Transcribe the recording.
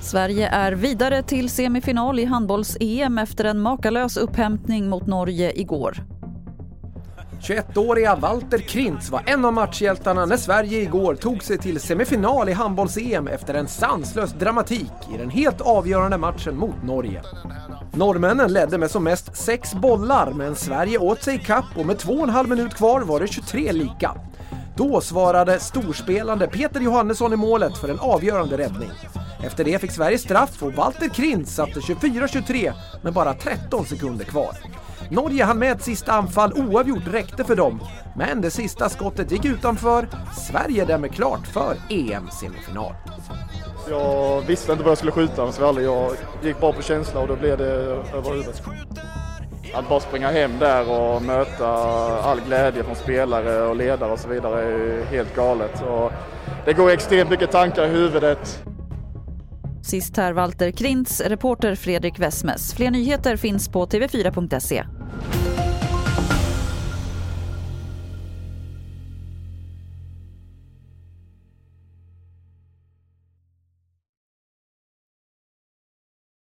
Sverige är vidare till semifinal i handbolls-EM efter en makalös upphämtning mot Norge igår. 21-åriga Walter Krintz var en av matchhjältarna när Sverige igår tog sig till semifinal i handbolls-EM efter en sanslös dramatik i den helt avgörande matchen mot Norge. Norrmännen ledde med som mest sex bollar, men Sverige åt sig kapp och med två och en halv minut kvar var det 23 lika. Då svarade storspelande Peter Johannesson i målet för en avgörande räddning. Efter det fick Sverige straff och Walter Krintz satte 24-23 med bara 13 sekunder kvar. Norge hann med ett sista anfall oavgjort räckte för dem, men det sista skottet gick utanför. Sverige därmed klart för EM-semifinal. Jag visste inte vad jag skulle skjuta om Jag gick bara på känsla och då blev det över huvudet. Att bara springa hem där och möta all glädje från spelare och ledare och så vidare är ju helt galet. Och det går extremt mycket tankar i huvudet. Sist här Walter Krintz, reporter Fredrik Wessmes. Fler nyheter finns på tv4.se.